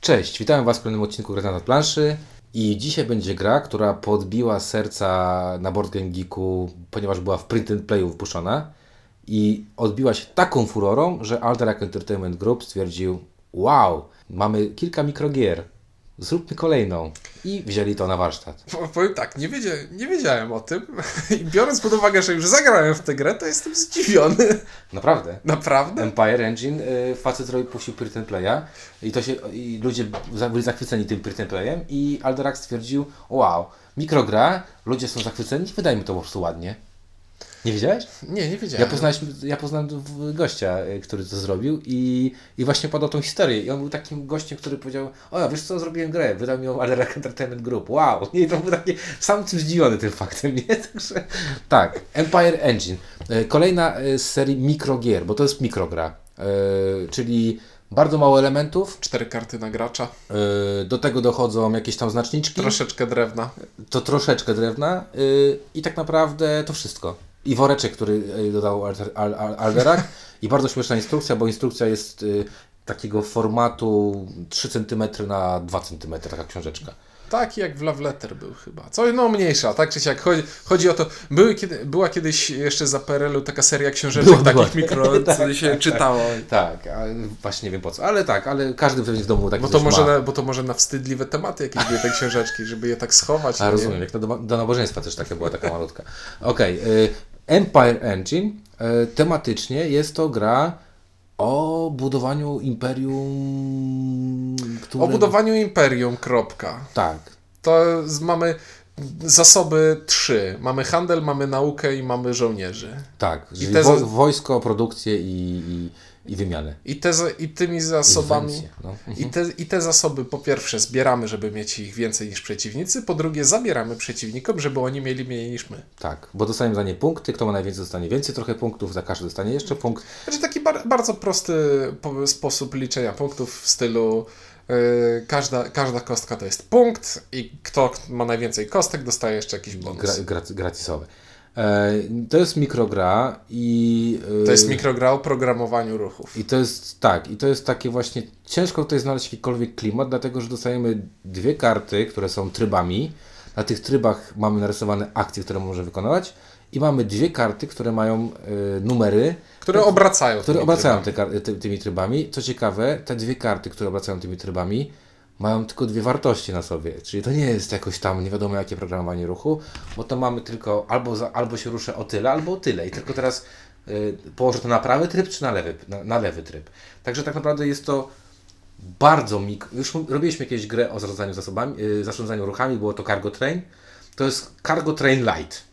Cześć, witam Was w kolejnym odcinku Gry na planszy. I dzisiaj będzie gra, która podbiła serca na Board Game Geeku, ponieważ była w print and playu wpuszczona i odbiła się taką furorą, że Alterac Entertainment Group stwierdził wow, mamy kilka mikrogier, zróbmy kolejną i wzięli to na warsztat. Po- Powiem tak, nie, wiedzia, nie wiedziałem o tym i biorąc pod uwagę, że już zagrałem w tę grę, to jestem zdziwiony. Naprawdę. Naprawdę? Empire Engine, y, facet zrobił, puścił and playa i, to się, i ludzie byli zachwyceni tym and playem i Alderac stwierdził, wow, mikrogra, ludzie są zachwyceni, wydajmy to po prostu ładnie. Nie wiedziałeś? Nie, nie Ja, wiedziałem. ja poznałem w- gościa, y, który to zrobił i, i właśnie podał tą historię. I on był takim gościem, który powiedział, o wiesz co, zrobiłem grę, wydał mi ją Alderac Entertainment Group, wow. I to był taki sam tym zdziwiony tym faktem, nie? Także tak, Empire Engine. Y, Kolejna y, z serii mikrogier, bo to jest mikrogra, czyli bardzo mało elementów, Cztery karty na gracza, do tego dochodzą jakieś tam znaczniczki, troszeczkę drewna. to troszeczkę drewna i tak naprawdę to wszystko. I woreczek, który y, dodał Alter- Al- Al- Alderac i bardzo śmieszna instrukcja, bo instrukcja jest y, takiego formatu 3 cm na 2 cm, taka książeczka. Tak jak w Love Letter był chyba. Co, no mniejsza, tak czy siak. Chodzi, chodzi o to, były kiedy, była kiedyś jeszcze za PRL-u taka seria książeczek Była, takich mikro, co Tak, się tak, czytało. Tak, a właśnie nie wiem po co, ale tak, ale każdy pewnie w domu taki Bo to, może ma. na, bo to może na wstydliwe tematy jakieś były te książeczki, żeby je tak schować. A rozumiem, jak to do, do nabożeństwa też taka była taka malutka. Okej, y, Empire Engine y, tematycznie jest to gra o budowaniu imperium, które... O budowaniu imperium, kropka. Tak, To mamy zasoby trzy. Mamy handel, mamy naukę i mamy żołnierzy. tak. Czyli te wo, wojsko, produkcję i, i, i wymianę. I, te, I tymi zasobami. Inwencję, no. I te, I te zasoby po pierwsze zbieramy, żeby mieć ich więcej niż przeciwnicy, po drugie zabieramy przeciwnikom, żeby oni mieli mniej niż my. Tak, bo dostaniemy za nie punkty, kto ma najwięcej dostanie więcej trochę punktów, za każdy dostanie jeszcze punkt. Znaczy taki bar, bardzo prosty po, sposób liczenia punktów w stylu każda, każda kostka to jest punkt i kto ma najwięcej kostek dostaje jeszcze jakiś bonus. Gra, gra, gratisowe. E, to jest mikrogra i... e, To jest mikrogra o programowaniu ruchów. I to jest tak, i to jest takie właśnie ciężko tutaj znaleźć jakikolwiek klimat, dlatego że dostajemy dwie karty, które są trybami. Na tych trybach mamy narysowane akcje, które możemy wykonywać i mamy dwie karty, które mają e, numery, Które obracają. które tymi obracają trybami. te, ty, tymi trybami. Co ciekawe, te dwie karty, które obracają tymi trybami, mają tylko dwie wartości na sobie. Czyli to nie jest jakoś tam nie wiadomo jakie programowanie ruchu, bo to mamy tylko albo, za, albo się ruszę o tyle, albo o tyle. I tylko teraz y, położę to na prawy tryb, czy na lewy, na, na lewy tryb. Także tak naprawdę jest to bardzo mik... Już robiliśmy jakieś grę o zarządzaniu zasobami, y, zarządzaniu ruchami, było to Cargo Train. To jest Cargo Train Light.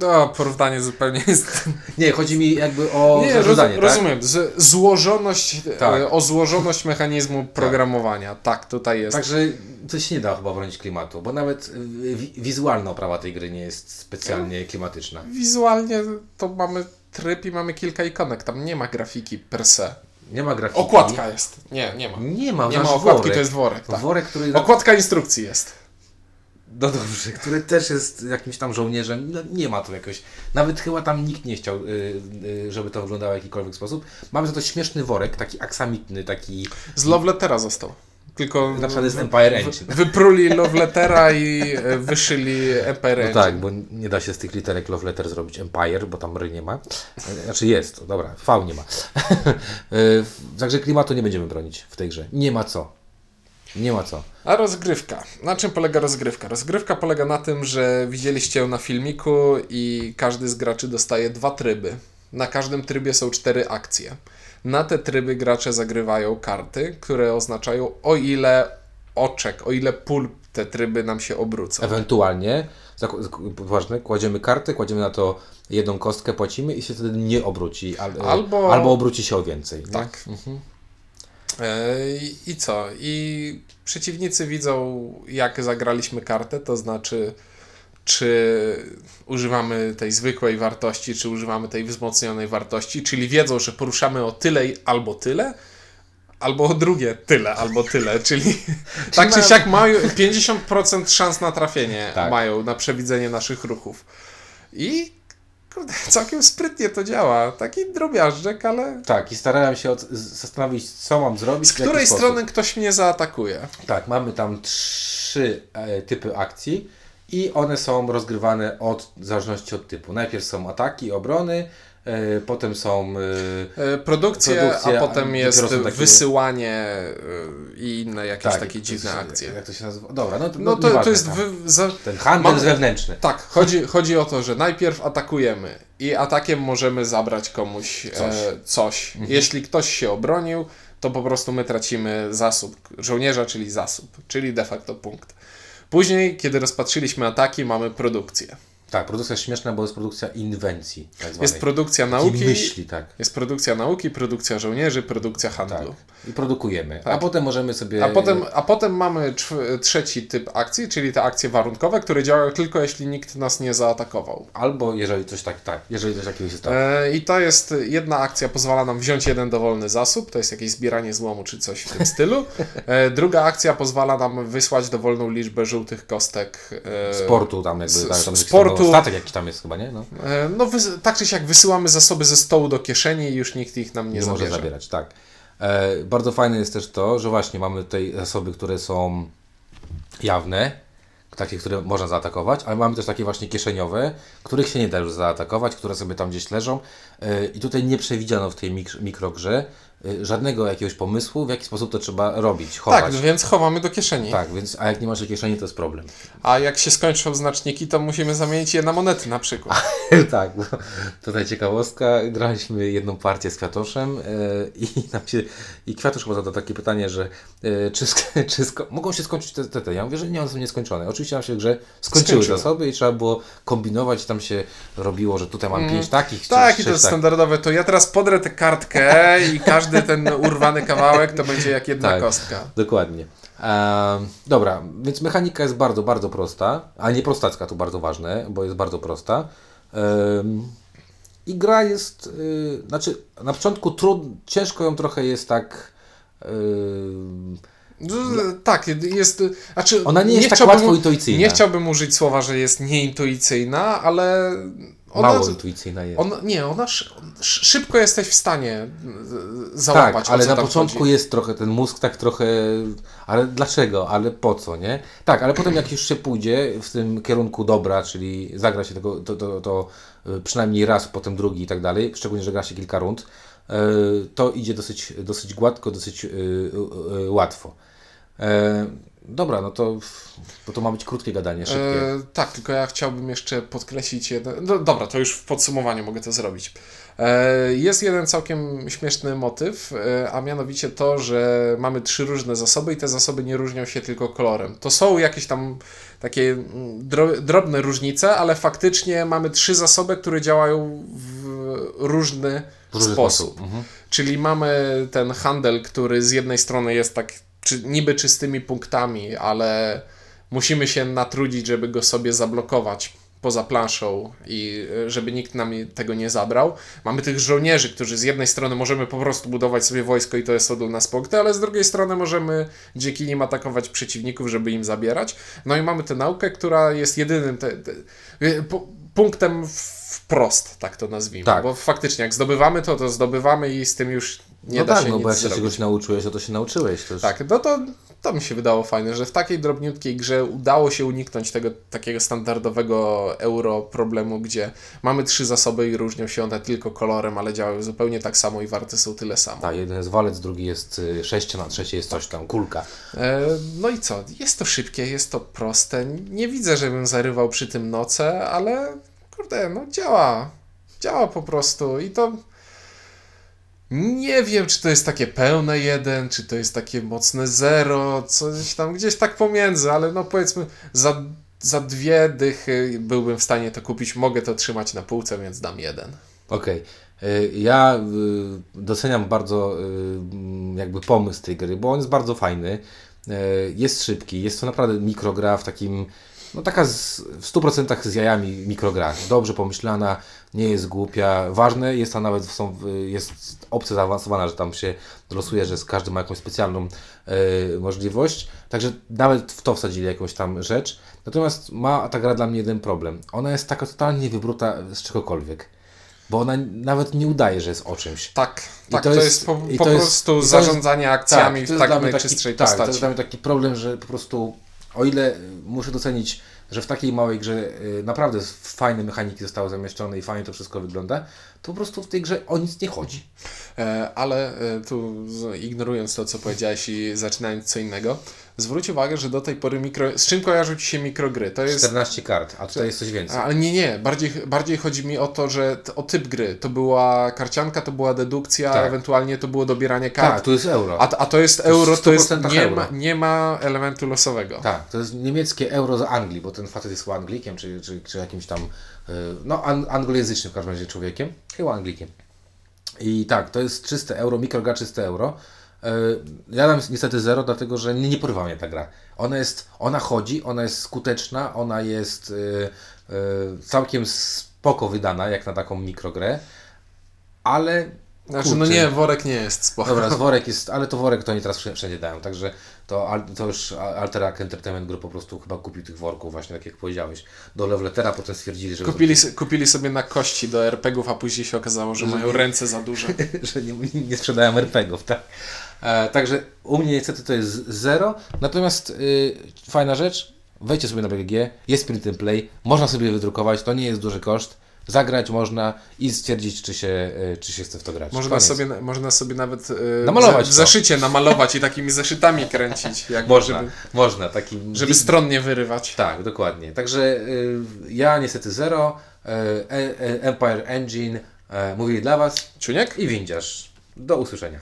No, porównanie zupełnie jest. Nie, chodzi mi jakby o Nie, roz, zarządzanie, tak? rozumiem. Z, złożoność, Tak. e, o złożoność mechanizmu programowania. Tak, tutaj jest. Także to się nie da chyba bronić klimatu, bo nawet wi- wizualna oprawa tej gry nie jest specjalnie klimatyczna. Wizualnie to mamy tryb i mamy kilka ikonek. Tam nie ma grafiki per se. Nie ma grafiki. Okładka jest. Nie, nie ma. Nie ma, Nie ma okładki, worek. to jest worek. Tak. Worek, który... Okładka instrukcji jest. No dobrze, który też jest jakimś tam żołnierzem. No, nie ma tu jakoś... Nawet chyba tam nikt nie chciał, y, y, żeby to wyglądało w jakikolwiek sposób. Mamy za to śmieszny worek, taki aksamitny, taki... Z Love Lettera został. Tylko Na przykład jest Empire Engine. wypruli Love Lettera i e, wyszyli Empire No Engine. tak, bo nie da się z tych literek love letter zrobić Empire, bo tam ry nie ma. Znaczy jest, dobra, V nie ma. Y, Także klimatu nie będziemy bronić w tej grze. Nie ma co. Nie ma co. A rozgrywka. Na czym polega rozgrywka? Rozgrywka polega na tym, że widzieliście ją na filmiku i każdy z graczy dostaje dwa tryby. Na każdym trybie są cztery akcje. Na te tryby gracze zagrywają karty, które oznaczają o ile oczek, o ile pól te tryby nam się obrócą. Ewentualnie, ważne, kładziemy kartę, kładziemy na to jedną kostkę, płacimy i się wtedy nie obróci. Al, Albo- albo obróci się o więcej. Tak. E, I- I co? I przeciwnicy widzą, jak zagraliśmy kartę, to znaczy, czy używamy tej zwykłej wartości, czy używamy tej wzmocnionej wartości, czyli wiedzą, że poruszamy o tyle albo tyle, albo o drugie tyle, albo tyle, czyli tak czy siak mają 50% szans na trafienie Tak. mają, na przewidzenie naszych ruchów. I kurde, całkiem sprytnie to działa. Taki drobiażdżek, ale Tak, i starałem się od, zastanowić, co mam zrobić. z której strony ktoś mnie zaatakuje? Tak, mamy tam trzy e, typy akcji i one są rozgrywane od, w zależności od typu. Najpierw są ataki, obrony, e, potem są... E, Produkcje, Produkcje, a a potem dopiero jest takie- wysyłanie e, i inne jakieś tak, takie dziwne się- akcje. Jak to się nazywa? Dobra, no, to, No to, to jest tam. wy, za, Ten handel Mamy- wewnętrzny. Tak, chodzi, chodzi o to, że najpierw atakujemy i atakiem możemy zabrać komuś coś. E, coś. Jeśli ktoś się obronił, to po prostu my tracimy zasób żołnierza, czyli zasób, czyli de facto punkt. Później, kiedy rozpatrzyliśmy ataki, mamy produkcję. Tak, produkcja śmieszna, bo jest produkcja inwencji. Tak zwanej. Jest produkcja nauki, myśli, tak. jest produkcja nauki, produkcja żołnierzy, produkcja tak. handlu. I produkujemy. A Tak. potem możemy sobie... A potem, a potem mamy trzeci typ akcji, czyli te akcje warunkowe, które działają tylko jeśli nikt nas nie zaatakował. Albo jeżeli coś tak, tak, jeżeli coś takiego się stało. E, I to jest jedna akcja, pozwala nam wziąć jeden dowolny zasób, to jest jakieś zbieranie złomu czy coś w tym stylu. E, druga akcja pozwala nam wysłać dowolną liczbę żółtych kostek. e, Sportu tam jakby, tak, tam jest sportu. Jakiś statek jakiś tam jest chyba, nie? No. E, no wys- tak czy siak wysyłamy zasoby ze stołu do kieszeni i już nikt ich nam nie, Nie, może zabierać, tak. E, bardzo fajne jest też to, że właśnie mamy tutaj zasoby, które są jawne, takie, które można zaatakować, ale mamy też takie właśnie kieszeniowe, których się nie da już zaatakować, które sobie tam gdzieś leżą. E, I tutaj nie przewidziano w tej mik- mikrogrze żadnego jakiegoś pomysłu, w jaki sposób to trzeba robić, chować. Tak, więc chowamy do kieszeni. Tak, więc, a jak nie masz kieszeni, to jest problem. A jak się skończą znaczniki, to musimy zamienić je na monety na przykład. tak, bo tutaj ciekawostka, graliśmy jedną partię z Kwiatoszem e, i nam się, i Kwiatosz chyba zadał takie pytanie, że e, czy, czy mogą się skończyć te, te, te, ja mówię, że nie, one są nieskończone. Oczywiście nam się w grze skończyły Skończyły. zasoby i trzeba było kombinować, tam się robiło, że tutaj mam pięć takich, Tak, i to jest tak. standardowe. To ja teraz podrę tę kartkę i każdy ten urwany kawałek to będzie jak jedna Tak. kostka. Dokładnie. Dobra, więc mechanika jest bardzo, bardzo prosta, a nie prostacka, to bardzo ważne, bo jest bardzo prosta. I gra jest, y, znaczy na początku trud, ciężko ją trochę jest tak... ym, Z- Tak, jest. Znaczy, Ona nie jest tak chciałbym- łatwo intuicyjna. Nie chciałbym użyć słowa, że jest nieintuicyjna, ale. Ona, mało intuicyjna jest. on, nie, ona sz, sz, szybko jesteś w stanie z- załapać. tak, ale na początku chodzi. jest trochę ten mózg tak trochę, ale dlaczego, ale po co, nie? Tak, ale potem jak już się pójdzie w tym kierunku dobra, czyli zagra się tego, to, to, to y, przynajmniej raz, potem drugi i tak dalej, szczególnie, że gra się kilka rund, y, to idzie dosyć, dosyć gładko, dosyć łatwo. E, Dobra, no to, bo to ma być krótkie gadanie, szybkie. E, tak, tylko ja chciałbym jeszcze podkreślić jeden. No, dobra, to już w podsumowaniu mogę to zrobić. E, jest jeden całkiem śmieszny motyw, e, a mianowicie to, że mamy trzy różne zasoby i te zasoby nie różnią się tylko kolorem. To są jakieś tam takie mm, dro, drobne różnice, ale faktycznie mamy trzy zasoby, które działają w różny sposób. Mhm. Czyli mamy ten handel, który z jednej strony jest tak czy, niby czystymi punktami, ale musimy się natrudzić, żeby go sobie zablokować poza planszą i e, żeby nikt nam tego nie zabrał. Mamy tych żołnierzy, którzy z jednej strony możemy po prostu budować sobie wojsko i to jest dla nas punkty, ale z drugiej strony możemy dzięki nim atakować przeciwników, żeby im zabierać. No i mamy tę naukę, która jest jedynym te, te, e, pu- punktem wprost, tak to nazwijmy. Tak. Bo faktycznie jak zdobywamy to, to zdobywamy i z tym już nie no da tak, się no bo jak się czegoś nauczyłeś, no to się nauczyłeś. To już... Tak, no to, to mi się wydało fajne, że w takiej drobniutkiej grze udało się uniknąć tego takiego standardowego euro problemu, gdzie mamy trzy zasoby i różnią się one tylko kolorem, ale działają zupełnie tak samo i warte są tyle samo. Tak, jeden jest walec, drugi jest y, sześcian, a trzeci jest coś tam, kulka. E, no i co? Jest to szybkie, jest to proste. Nie widzę, żebym zarywał przy tym noce, ale kurde, no działa. Działa po prostu i to. Nie wiem, czy to jest takie pełne jeden, czy to jest takie mocne zero, coś tam gdzieś tak pomiędzy, ale no powiedzmy za, za dwie dychy byłbym w stanie to kupić. Mogę to trzymać na półce, więc dam jeden. Okej. Y, Ja y, doceniam bardzo y, jakby pomysł tej gry, bo on jest bardzo fajny. Y, Jest szybki, jest to naprawdę mikrogra w takim no taka z, w 100% z jajami mikrogra. Dobrze pomyślana, nie jest głupia. Ważne jest, a nawet są, jest opcja zaawansowana, że tam się losuje, że każdy ma jakąś specjalną e, możliwość. Także nawet w to wsadzili jakąś tam rzecz. Natomiast ma ta gra dla mnie jeden problem. Ona jest taka totalnie wybruta z czegokolwiek. Bo ona nawet nie udaje, że jest o czymś. Tak, I tak, to to, jest- jest, po, po to jest- prostu jest- zarządzanie akcjami to w jest tak dla mnie najczystszej tak, to postaci. jest dla mnie taki problem, że po prostu o ile y, muszę docenić, że w takiej małej grze y, naprawdę fajne mechaniki zostały zamieszczone i fajnie to wszystko wygląda, to po prostu w tej grze o nic nie chodzi. E, Ale e, tu ignorując to, co powiedziałeś i zaczynając co innego, zwróć uwagę, że do tej pory mikro... Z czym kojarzą Ci się mikrogry? To jest... 14 kart, a tutaj jest coś więcej. Ale nie, nie. Bardziej, bardziej chodzi mi o to, że o typ gry. To była karcianka, to była dedukcja, Tak. ewentualnie to było dobieranie kart. Tak, tu jest euro. A, a to jest euro, to jest, 100% nie, euro. ma, nie ma elementu losowego. Tak, to jest niemieckie euro z Anglii, bo ten facet jest chyba Anglikiem, czy, czy, czy jakimś tam, y, no an, anglojęzycznym w każdym razie człowiekiem, chyba Anglikiem. I tak, to jest czyste euro, mikrogra czyste euro. Y, Ja dam niestety zero, dlatego że nie, nie porywała mnie ta gra. Ona jest, ona chodzi, ona jest skuteczna, ona jest y, całkiem spoko wydana, jak na taką mikrogrę, ale Znaczy, kurczę, no nie, worek nie jest spoko. Dobra, worek jest, ale to worek to oni teraz wszędzie- dają, także to, to już Alterac Entertainment Group po prostu chyba kupił tych worków właśnie, tak jak powiedziałeś, do Levletera, potem stwierdzili, że... Kupili, kupili sobie na kości do RPGów, a później się okazało, że mają ręce za duże. że nie, nie sprzedają RPGów, tak. E, także u mnie niestety to jest zero, natomiast y, fajna rzecz, wejdźcie sobie na BGG, jest print and play, można sobie wydrukować, to nie jest duży koszt, zagrać można i stwierdzić, czy się, y, czy się chce w to grać. Można Koniec. sobie, można sobie nawet e, Namalować w to. zeszycie namalować i takimi zeszytami kręcić, Można, żeby, można, taki... żeby stron nie wyrywać. Tak, dokładnie. Także y, ja niestety zero, y, e, e, Empire Engine mówili dla Was Ciuniek? i windziarz. Do usłyszenia.